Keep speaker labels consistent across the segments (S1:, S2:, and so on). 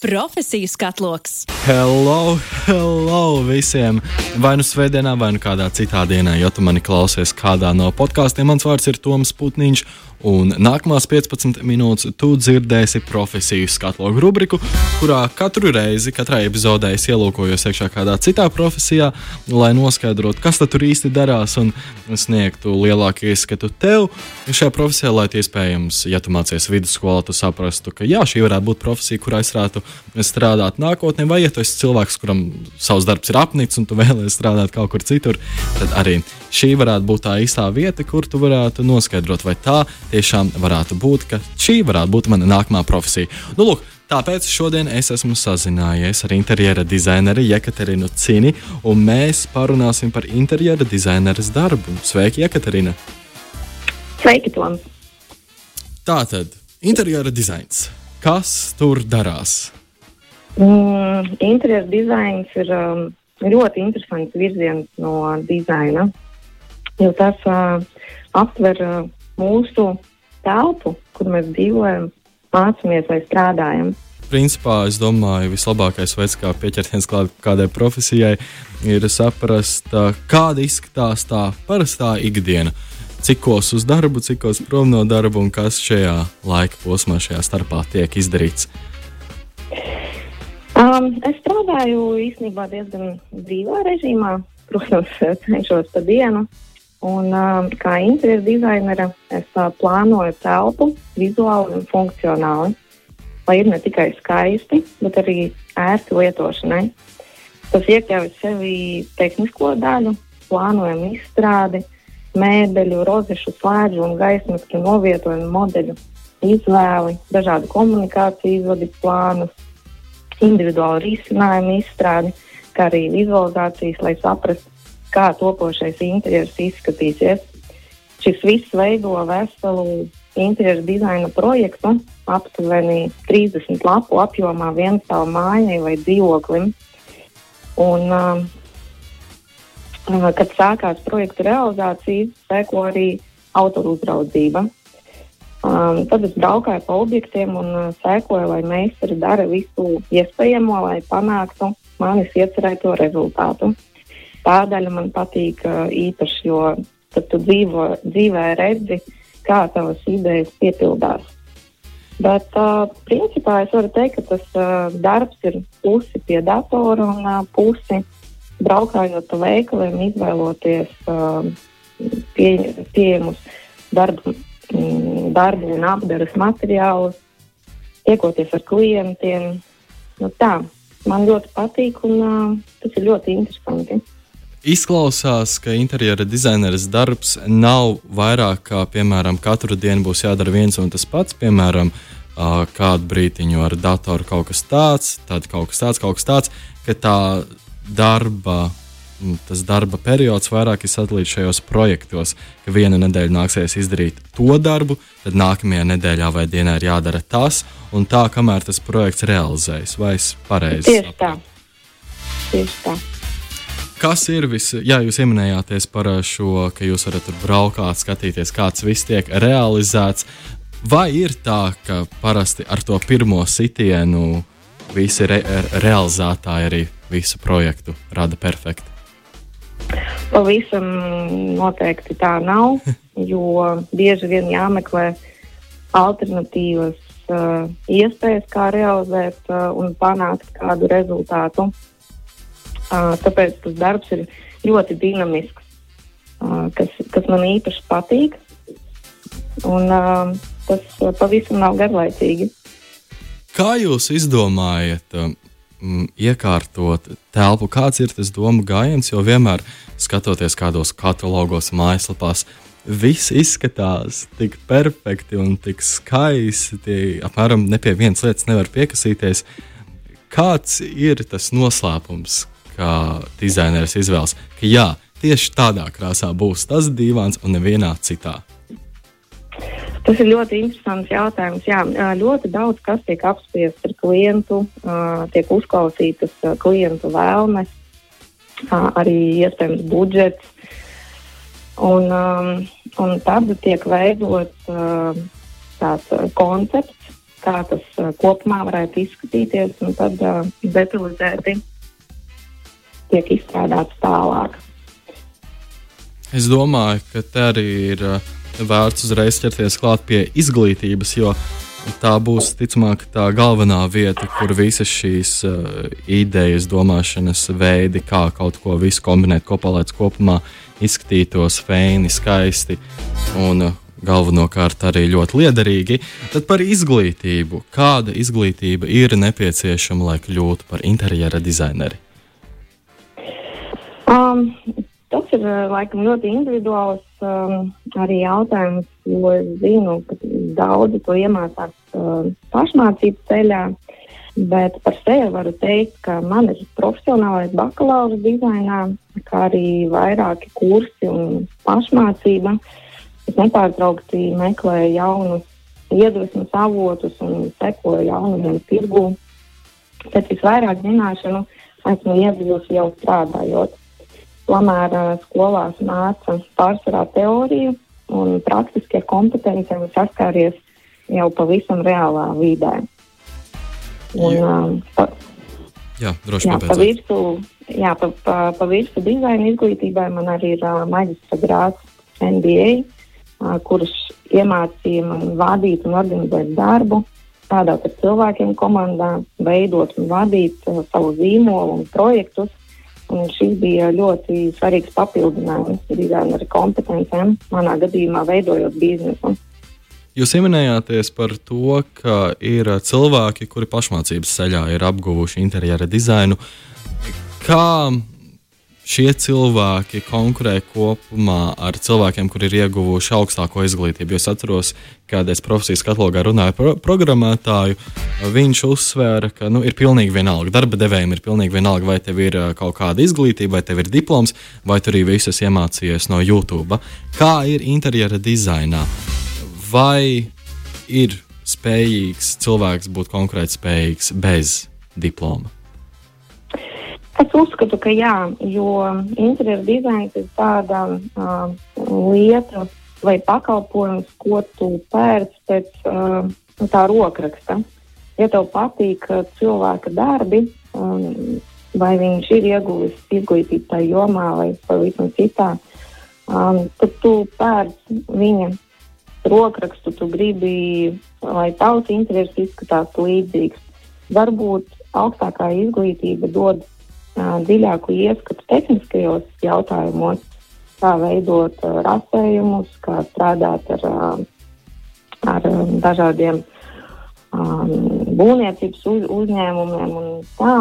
S1: Profesiju skatloks.
S2: Hello, hello visiem! Vai nu svētdienā, vai nu kādā citā dienā, ja tu mani klausies kādā no podkāstiem. Mans vārds ir Toms Putniņš, un nākamās 15 minūtes tu dzirdēsi profesiju skatlogu rubriku, kurā katru reizi, katrā epizodē es ielūkojos iekšā kādā citā profesijā, lai noskaidrotu, kas tur īsti darās un sniegtu lielāku ieskatu tev šajā profesijā, lai iespējams, ja tu mācies vidusskolā, tu saprastu, ka jā, šī varētu būt profesija, kurā es varētu strādāt nākotnē, vai ja tu esi cilvēks, kuram savs darbs ir apnicis un tu vēlēsies strādāt kaut kur citur, tad arī šī varētu būt tā īstā vieta, kur tu varētu noskaidrot, vai tā tiešām varētu būt, ka šī varētu būt mana nākamā profesija. Nu, lūk, Tāpēc šodien es esmu sazinājies ar interjera dizaineru Jekaterinu Cini, un mēs parunāsim par interjera dizaineres darbu. Sveiki, Jekaterina!
S3: Sveiki, Tom!
S2: Tātad, interjera dizains. Kas tur darās?
S3: Mm, interjera dizains ir um, ļoti interesants virziens no dizaina, jo tas uh, aptver uh, mūsu telpu, kur mēs dzīvojam, mācāmies vai strādājam.
S2: Principā es domāju, vislabākais veids, kā pieķerties klāt kādai profesijai, ir saprast, kāda izskatās tā parastā ikdiena. Cikos uz darbu, cikos prom no darba un kas šajā laika posmā, šajā starpā tiek izdarīts.
S3: Um, es strādāju īstenībā diezgan brīvā režīmā. Protams, cenšos pa dienu. Un, um, kā interjera dizainere, es uh, plānoju telpu vizuāli un funkcionāli, lai ir ne tikai skaisti, bet arī ērti lietošanai. Tas iekļauj sevi tehnisko daļu, plānojumu izstrādi, mēbeļu, rozešu slēdzu un gaismas novietojumu modeļu izvēli, dažādu komunikāciju izvadi plānus, individuālu risinājumu izstrādi, kā arī vizualizācijas, lai saprastu, kā topošais interjers izskatīsies. Šis viss veido veselu interjeru dizaina projektu, aptuveni 30 lapu apjomā vienstāvu mājai vai dzīvoklim. Un, uh, kad sākās projekta realizācija, seko arī autoru uzraudzība. Um, tad es braukāju pa objektiem un uh, sekoju, lai meistari dara visu iespējamo, lai panāktu manis iecerēto rezultātu. Tā daļa man patīk uh, īpaši, jo tad tu dzīvo, dzīvē redzi, kā tavas idejas piepildās. Bet, uh, principā, es varu teikt, ka tas uh, darbs ir pusi pie datora un uh, pusi braukājot pa veikaliem, izvēloties uh, pie, pieejamus darbu Mm, darbu un apgaras materiālus, tiekoties ar klientiem. Nu, tā, man ļoti patīk un uh, tas ir ļoti interesanti.
S2: Izklausās, ka interjera dizaineris darbs nav vairāk kā, piemēram, katru dienu būs jādara viens un tas pats. Piemēram, kādu brīdiņu ar datoru kaut kas tāds, tad kaut kas tāds, kaut kas tāds, ka tā darba Mm, tas darba periods vairāk ir sadalīts šajos projektos, ka vienu nedēļu nāksies izdarīt to darbu, tad nākamajā nedēļā vai dienā ir jādara tas, un tā, kamēr tas projekts realizējas. Vai es pareizi
S3: Tieši tā. Tieši tā.
S2: Kas ir viss, jā, jūs pieminējāties par šo, ka jūs varat tur braukāt, skatīties, kāds viss tiek realizēts. Vai ir tā, ka parasti ar to pirmo sitienu visi re realizētāji arī visu projektu rada perfekti?
S3: Pavisam noteikti tā nav, jo bieži vien jāmeklē alternatīvas uh, iespējas, kā realizēt uh, un panākt kādu rezultātu. Uh, tāpēc tas darbs ir ļoti dinamisks, uh, kas, kas man īpaši patīk. Un, uh, tas uh, pavisam nav garlaicīgi.
S2: Kā jūs izdomājat? Uh, mm, iekārtot telpu, kāds ir tas domu gājiens, jo vienmēr skatoties kādos katalogos, mājaslapās, viss izskatās tik perfekti un tik skaisti. Apmēram ne pie vienas lietas nevar piekasīties. Kāds ir tas noslēpums, kā dizaineris izvēlas, ka jā, tieši tādā krāsā būs tas divāns un nevienā citā?
S3: Tas ir ļoti interesants jautājums. Jā, ļoti daudz kas tiek apspriests ar klientu, tiek uzklausītas klientu vēlmes, arī iespējams budžets. Un, un tad tiek veidots tāds koncepts, kā tas kopumā varētu izskatīties, un tad detalizēti tiek izstrādāts tālāk.
S2: Es domāju, ka te arī ir uh, vērts uzreiz ķerties klāt pie izglītības, jo tā būs ticamāk tā galvenā vieta, kur visas šīs uh, idejas, domāšanas veidi, kā kaut ko visu kombinēt kopā, lai tas kopumā izskatītos feini, skaisti un uh, galvenokārt arī ļoti liederīgi. Tad par izglītību. Kāda izglītība ir nepieciešama, lai kļūtu par interjera dizaineru?
S3: Um, tas ir laikam ļoti individuāls um, arī jautājums, jo es zinu, ka daudzi to iemācās uh, pašmācību ceļā. Bet par sevi varu teikt, ka man ir profesionālais bakalaura dizainā, kā arī vairāki kursi un pašmācība. Es nepārtraukti meklēju jaunus iedvesmas avotus un sekoju jaunumiem tirgū. Pēc visvairāk zināšanu esmu ieguvusi jau strādājot. Tomēr uh, skolās māca pārsvarā teoriju un praktiskie kompetenci un saskāries jau pavisam reālā vidē. Un, uh, pa,
S2: jā, droši
S3: jā, pa virsmu, jā, pa, pa, pa virsmu dizaina izglītībai man arī ir uh, maģistra grāts MBA kurš iemācīja man vadīt un organizēt darbu, strādāt ar cilvēkiem komandā, veidot un vadīt uh, savu zīmolu un projektus. Un šis bija ļoti svarīgs papildinājums dizaineru kompetencēm, manā gadījumā veidojot biznesu.
S2: Jūs pieminējāties par to, ka ir cilvēki, kuri pašmācības ceļā ir apguvuši interjera dizainu. Kā šie cilvēki konkurē kopumā ar cilvēkiem, kuri ir ieguvuši augstāko izglītību. Es atceros, kad es profesijas katalogā runāju par pro programmētāju, viņš uzsvēra, ka nu, ir pilnīgi vienalga. Darba devējiem ir pilnīgi vienalga, vai tev ir kaut kāda izglītība, vai tev ir diploms, vai tu arī visus iemācījies no YouTube. Kā ir interjera dizainā? Vai ir spējīgs cilvēks būt konkurētspējīgs bez diploma?
S3: Es uzskatu, ka jā, jo interjera dizains ir tāda uh, lieta vai pakalpojums, ko tu pērc pēc uh, tā rokraksta. Ja tev patīk cilvēka darbi, um, vai viņš ir ieguvis izglītību tajā jomā vai pavisam citā, um, tad tu pērc viņa rokrakstu, tu gribi, lai tavs interesi izskatās līdzīgs. Varbūt augstākā izglītība dod dziļāku ieskatu tehniskajos jautājumos, kā veidot rasējumus, kā strādāt ar, ar dažādiem um, būvniecības uz, uzņēmumiem un tā.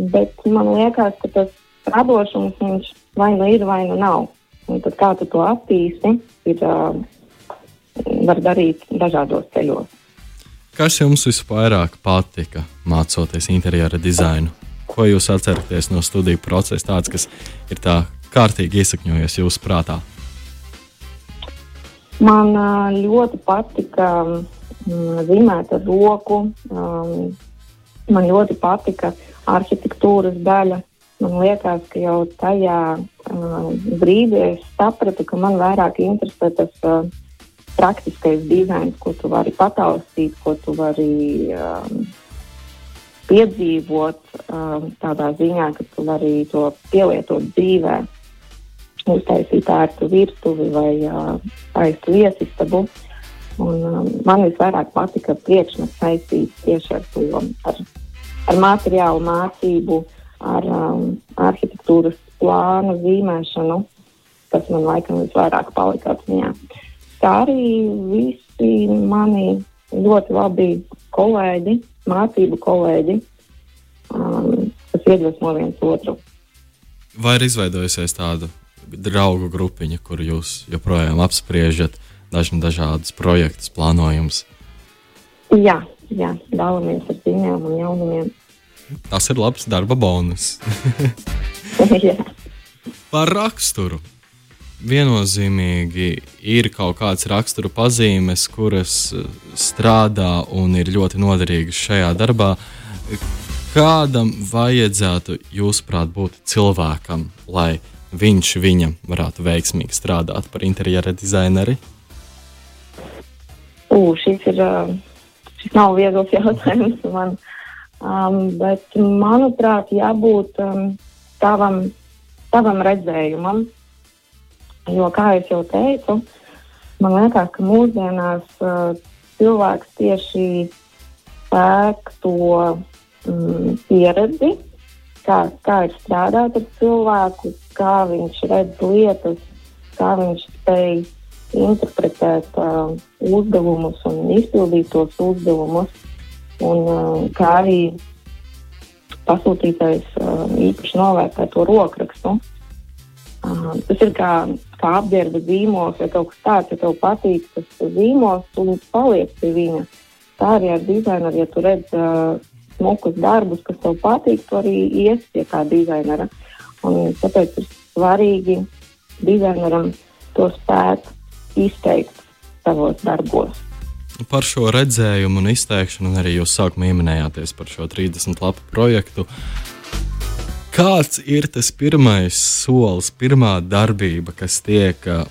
S3: Bet man liekas, ka tas radošums viņš vai nu ir, vai nu nav. Un tad kā tu to attīsti, ir, uh, var darīt dažādos ceļos.
S2: Kas jums visvairāk patika mācoties interjera dizainu? Ko jūs atceraties no studiju procesa, tāds, kas ir tā kārtīgi iesakņojies jūsu prātā?
S3: Man ļoti patika zīmēt ar roku. Man ļoti patika arhitektūras daļa. Man liekas, ka jau tajā brīdī es sapratu, ka man vairāk interesē tas praktiskais dizains, ko tu vari pataustīt, ko tu vari piedzīvot um, tādā ziņā, ka tu vari to pielietot dzīvē, uztaisīt ērtu virtuvi vai uh, skaistu viesistabu. Un, um, man visvairāk patika priekšmets saistīts tieši ar to, ar, ar materiālu mācību, ar um, arhitektūras plānu zīmēšanu, kas man laikam visvairāk palika atmiņā. Tā arī visi mani ļoti labi kolēģi mācību kolēģi, um, kas iedvesmo viens otru.
S2: Vai ir izveidojusies tāda draugu grupiņa, kur jūs joprojām apspriežat dažna, dažādas projektus, plānojumus?
S3: Jā, jā dalāmies ar ziņām un jaunumiem.
S2: Tas ir labs darba bonus. Par raksturu viennozīmīgi ir kaut kādas rakstura pazīmes, kuras eh, strādā un ir ļoti noderīgas šajā darbā. Kādam vajadzētu, jūsuprāt, būt cilvēkam, lai viņš viņam varētu veiksmīgi strādāt par interjera dizaineri?
S3: U, šis ir uh, šis nav viegls jautājums man. Um, bet, manuprāt, jābūt um, tavam, tavam redzējumam. Jo, kā jau teicu, man liekas, ka mūsdienās uh, cilvēks tieši pērk to mm, pieredzi, kā, kā ir strādāt ar cilvēku, kā viņš redz lietas, kā viņš spēj interpretēt uh, uzdevumus un izpildīt tos uzdevumus. Un, uh, kā arī pasūtītais uh, īpaši novērtē to rokrakstu. Uh, tas ir kā, kā apģērba zīmols vai kaut kas tāds, ja tev patīk tas zīmols, tu paliec pie viņa. Tā arī ar dizaineru, ja tu redz uh, smukus darbus, kas tev patīk, tu arī iesi pie kā dizainera. Un tāpēc ir svarīgi dizaineram to spēt izteikt savos darbos.
S2: Par šo redzējumu un izteikšanu, un arī jūs sākumā minējāties par šo 30 lapu projektu. Kāds ir tas pirmais solis, pirmā darbība, kas tiek uh,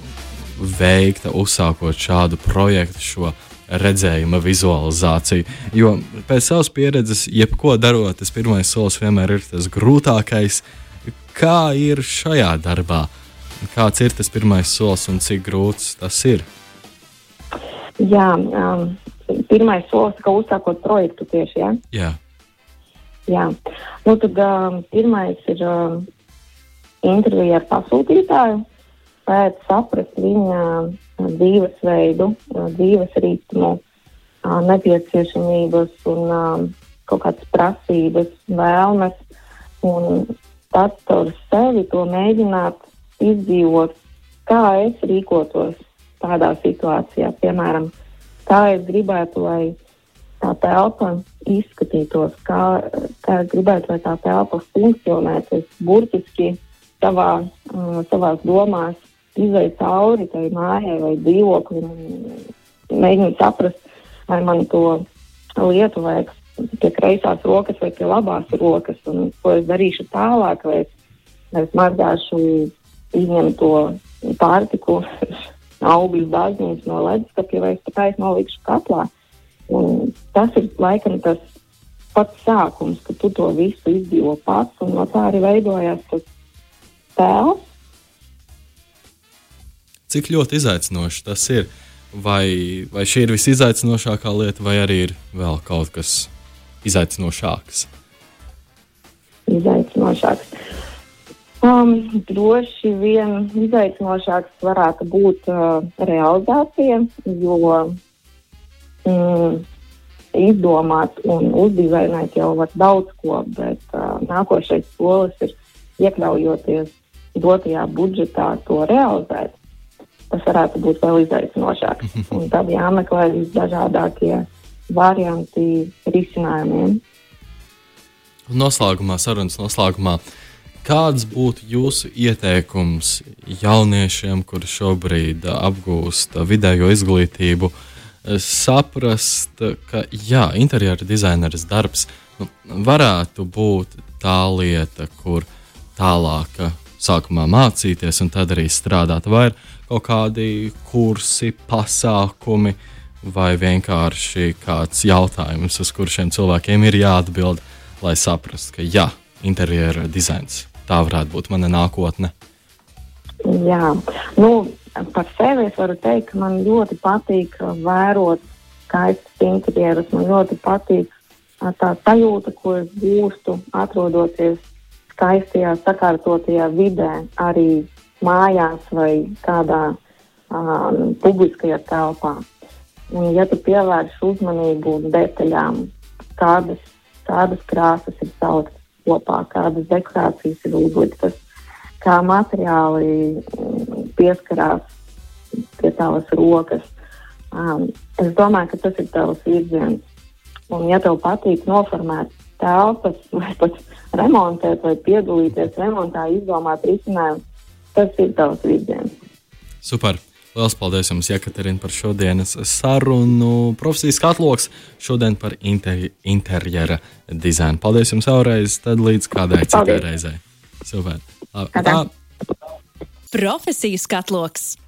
S2: veikta uzsākot šādu projektu, šo redzējuma vizualizāciju? Jo pēc savas pieredzes, jebko darot, tas pirmais solis vienmēr ir tas grūtākais. Kā ir šajā darbā? Kāds ir tas pirmais solis un cik grūts tas ir?
S3: Jā, um, pirmais solis, ka uzsākot projektu tieši. Ja?
S2: Jā.
S3: Jā. Nu, tad um, pirmais ir um, intervija ar pasūtītāju, pēc saprast viņa dzīvesveidu, dzīves ritmu, uh, nepieciešamības un um, kaut kādas prasības, vēlmes. Un tad ar sevi to mēģināt izdzīvot, kā es rīkotos tādā situācijā. Piemēram, kā es gribētu, lai tā telpa izskatītos, kā, kā gribētu, lai tā telpa funkcionētu. Es burtiski savā, uh, savās domās izēju cauri tai mājai vai dzīvoklim un mēģinu saprast, vai man to lietu vajag pie kreisās rokas vai pie labās rokas, un ko es darīšu tālāk, vai es, vai es mazgāšu izņemto pārtiku, augļu dārziņus no leduskapja vai es tā aiznolikšu katlā. Un tas ir laikam tas pats sākums, ka tu to visu izdzīvo pats, un no tā arī veidojās tas tēls.
S2: Cik ļoti izaicinoši tas ir? Vai, vai šī ir visizaicinošākā lieta, vai arī ir vēl kaut kas izaicinošāks?
S3: Izaicinošāks. Um, droši vien izaicinošāks varētu būt uh, realizācija, jo mm, izdomāt un uzdizainēt jau var daudz ko, bet uh, nākošais solis ir iekļaujoties dotajā budžetā to realizēt. Tas varētu būt vēl izaicinošāks. Un tad jāmeklē visdažādākie varianti risinājumiem.
S2: Noslēgumā, sarunas noslēgumā. Uh, Kāds būtu jūsu ieteikums jauniešiem, kuri šobrīd apgūst vidējo izglītību, saprast, ka jā, interjera dizaineris darbs nu, varētu būt tā lieta, kur tālāk sākumā mācīties un tad arī strādāt, vai ir kaut kādi kursi, pasākumi, vai vienkārši kāds jautājums, uz kuriem cilvēkiem ir jāatbild, lai saprastu, ka jā, interjera dizains tā varētu būt mana nākotne?
S3: Jā, nu, par sevi es varu teikt, ka man ļoti patīk vērot skaistus interjerus. Man ļoti patīk tā sajūta, ko es gūstu atrodoties skaistajā, sakārtotajā vidē, arī mājās vai kādā um, publiskajā telpā. Un, ja tu pievērsi uzmanību detaļām, kādas, kādas krāsas ir sauktas, kopā, kādas dekorācijas ir uzliktas, kā materiāli mm, pieskarās pie tavas rokas. Um, es domāju, ka tas ir tavs virziens. Un, ja tev patīk noformēt telpas, vai pat remontēt, vai piedalīties remontā, izdomāt risinājumu, tas ir tavs virziens.
S2: Super! Lielas paldies jums, Jekaterina, par šodienas sarunu. Profesijas katloks šodien par inter interjera dizainu. Paldies jums vēlreiz, tad līdz kādai citai reizei. Super. Tā.
S1: Profesijas katloks.